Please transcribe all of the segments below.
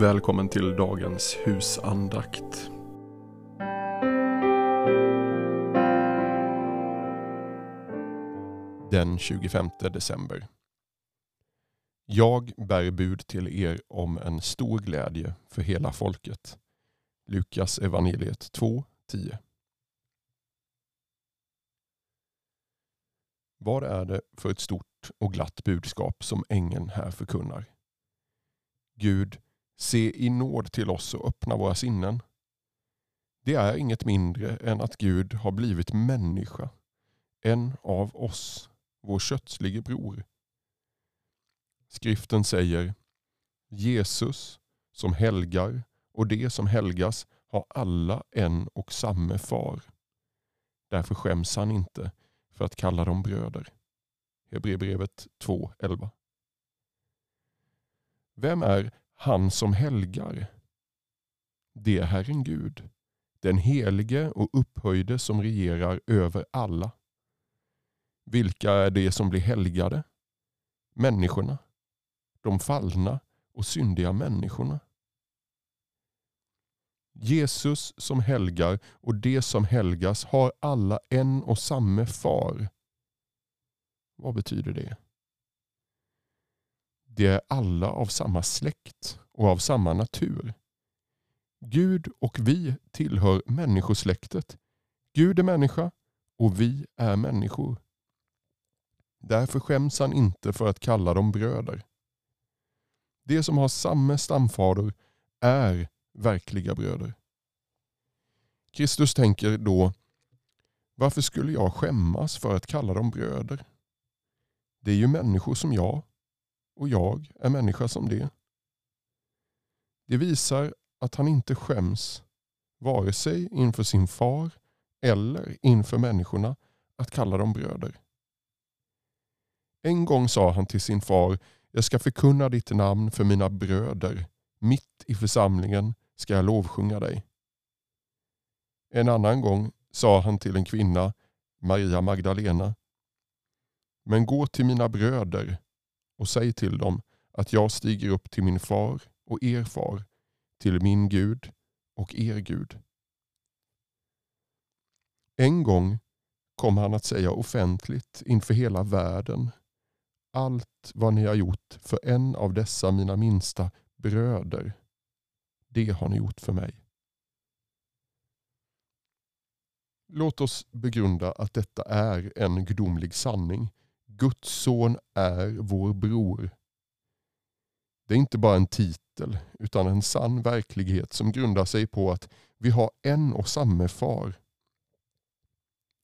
Välkommen till dagens husandakt. Den 25 december. Jag bär bud till er om en stor glädje för hela folket. Lukas evangeliet 2.10. Vad är det för ett stort och glatt budskap som ängeln här förkunnar? Gud, se i nåd till oss och öppna våra sinnen. Det är inget mindre än att Gud har blivit människa, en av oss, vår kötslige bror. Skriften säger Jesus som helgar och det som helgas har alla en och samme far. Därför skäms han inte för att kalla dem bröder. Hebreerbrevet 2.11. Vem är han som helgar? Det är Herren Gud, den helige och upphöjde som regerar över alla. Vilka är det som blir helgade? Människorna, de fallna och syndiga människorna. Jesus som helgar och det som helgas har alla en och samme far. Vad betyder det? De är alla av samma släkt och av samma natur. Gud och vi tillhör människosläktet. Gud är människa och vi är människor. Därför skäms han inte för att kalla dem bröder. De som har samma stamfader är verkliga bröder. Kristus tänker då, varför skulle jag skämmas för att kalla dem bröder? Det är ju människor som jag och jag är människa som det. Det visar att han inte skäms vare sig inför sin far eller inför människorna att kalla dem bröder. En gång sa han till sin far, jag ska förkunna ditt namn för mina bröder. Mitt i församlingen ska jag lovsjunga dig. En annan gång sa han till en kvinna, Maria Magdalena, men gå till mina bröder och säg till dem att jag stiger upp till min far och er far, till min Gud och er Gud. En gång kom han att säga offentligt inför hela världen allt vad ni har gjort för en av dessa mina minsta bröder, det har ni gjort för mig. Låt oss begrunda att detta är en gudomlig sanning. Guds son är vår bror. Det är inte bara en titel utan en sann verklighet som grundar sig på att vi har en och samme far.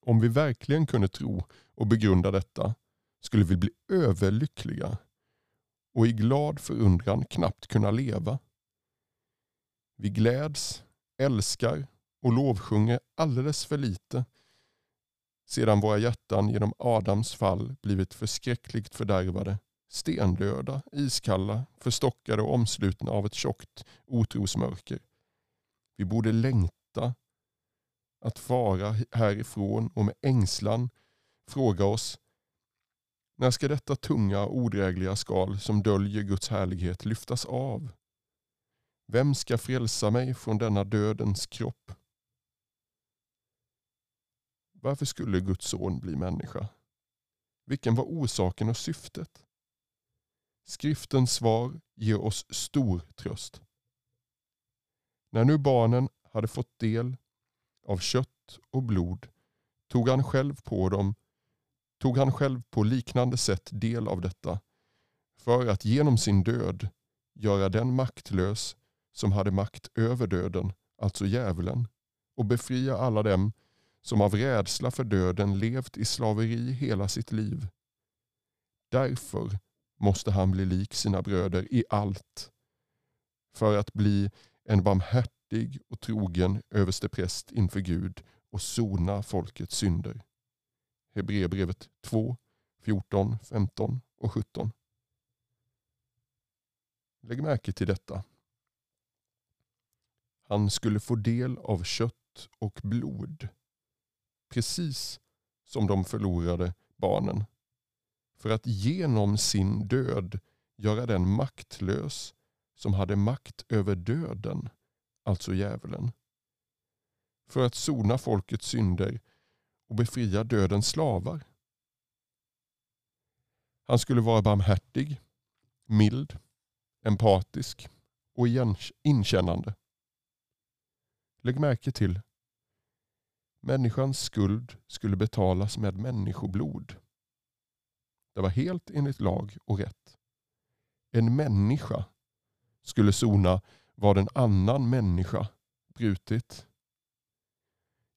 Om vi verkligen kunde tro och begrunda detta skulle vi bli överlyckliga och i glad förundran knappt kunna leva. Vi gläds, älskar och lovsjunger alldeles för lite sedan våra hjärtan genom Adams fall blivit förskräckligt fördärvade, stendöda, iskalla, förstockade och omslutna av ett tjockt otrosmörker. Vi borde längta att fara härifrån och med ängslan fråga oss när ska detta tunga odrägliga skal som döljer Guds härlighet lyftas av? Vem ska frälsa mig från denna dödens kropp? Varför skulle Guds son bli människa? Vilken var orsaken och syftet? Skriftens svar ger oss stor tröst. När nu barnen hade fått del av kött och blod tog han själv på dem tog han själv på liknande sätt del av detta för att genom sin död göra den maktlös som hade makt över döden, alltså djävulen, och befria alla dem som av rädsla för döden levt i slaveri hela sitt liv. Därför måste han bli lik sina bröder i allt, för att bli en barmhärtig och trogen överstepräst inför Gud och sona folkets synder. Hebreerbrevet 2, 14, 15 och 17. Lägg märke till detta. Han skulle få del av kött och blod. Precis som de förlorade barnen. För att genom sin död göra den maktlös som hade makt över döden, alltså djävulen. För att sona folkets synder och befria dödens slavar. Han skulle vara barmhärtig, mild, empatisk och inkännande. Lägg märke till Människans skuld skulle betalas med människoblod. Det var helt enligt lag och rätt. En människa skulle sona vad en annan människa brutit.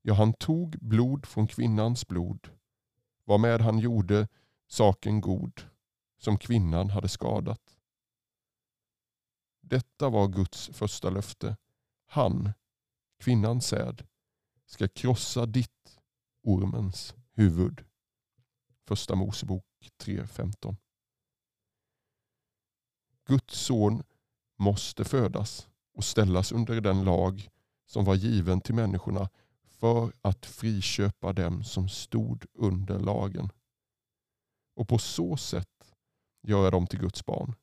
Ja, han tog blod från kvinnans blod, varmed han gjorde saken god, som kvinnan hade skadat. Detta var Guds första löfte. Han, kvinnans säd, ska krossa ditt, ormens, huvud. Första Mosebok 3.15. Guds son måste födas och ställas under den lag som var given till människorna för att friköpa dem som stod under lagen. Och på så sätt göra dem till Guds barn.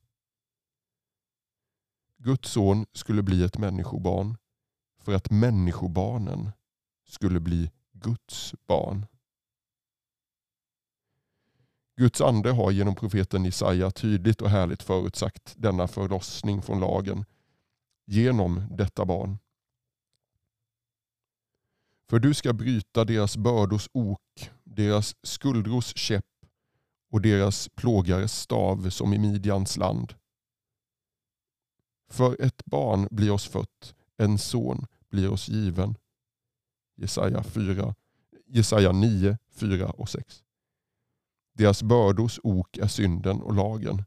Guds son skulle bli ett människobarn för att människobarnen skulle bli Guds barn. Guds ande har genom profeten Jesaja tydligt och härligt förutsagt denna förlossning från lagen genom detta barn. För du ska bryta deras bördors ok, deras skuldros käpp och deras plågares stav som i Midjans land. För ett barn blir oss fött, en son blir oss given. Jesaja, 4, Jesaja 9, 4 och 6. Deras bördors ok är synden och lagen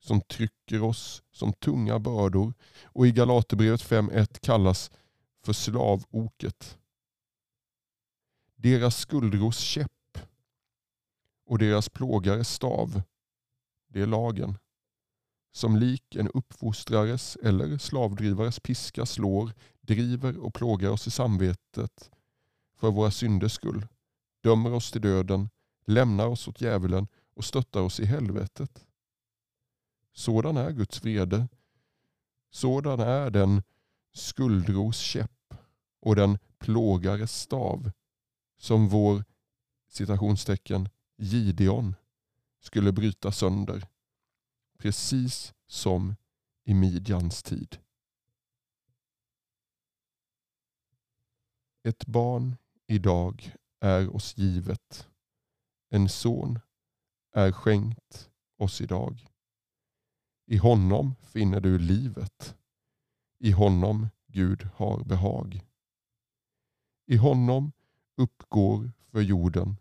som trycker oss som tunga bördor och i Galaterbrevet 5.1 kallas för slavoket. Deras skuldros käpp och deras plågares stav, det är lagen, som lik en uppfostrares eller slavdrivares piska slår, driver och plågar oss i samvetet för våra synders skull, dömer oss till döden, lämnar oss åt djävulen och stöttar oss i helvetet. Sådan är Guds vrede. Sådan är den skuldros käpp och den plågares stav som vår citationstecken Gideon skulle bryta sönder. Precis som i Midjans tid. Ett barn idag är oss givet. En son är skänkt oss idag. I honom finner du livet. I honom Gud har behag. I honom uppgår för jorden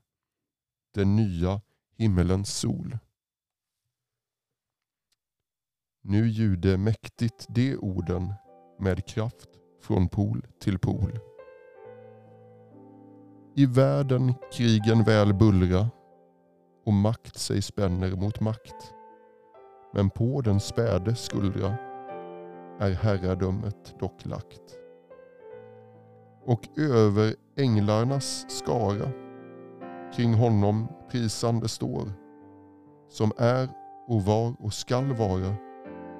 den nya himmelens sol. Nu ljude mäktigt de orden med kraft från pol till pol. I världen krigen väl bullra och makt sig spänner mot makt. Men på den späde skuldra är herradömet dock lagt. Och över änglarnas skara kring honom prisande står som är och var och skall vara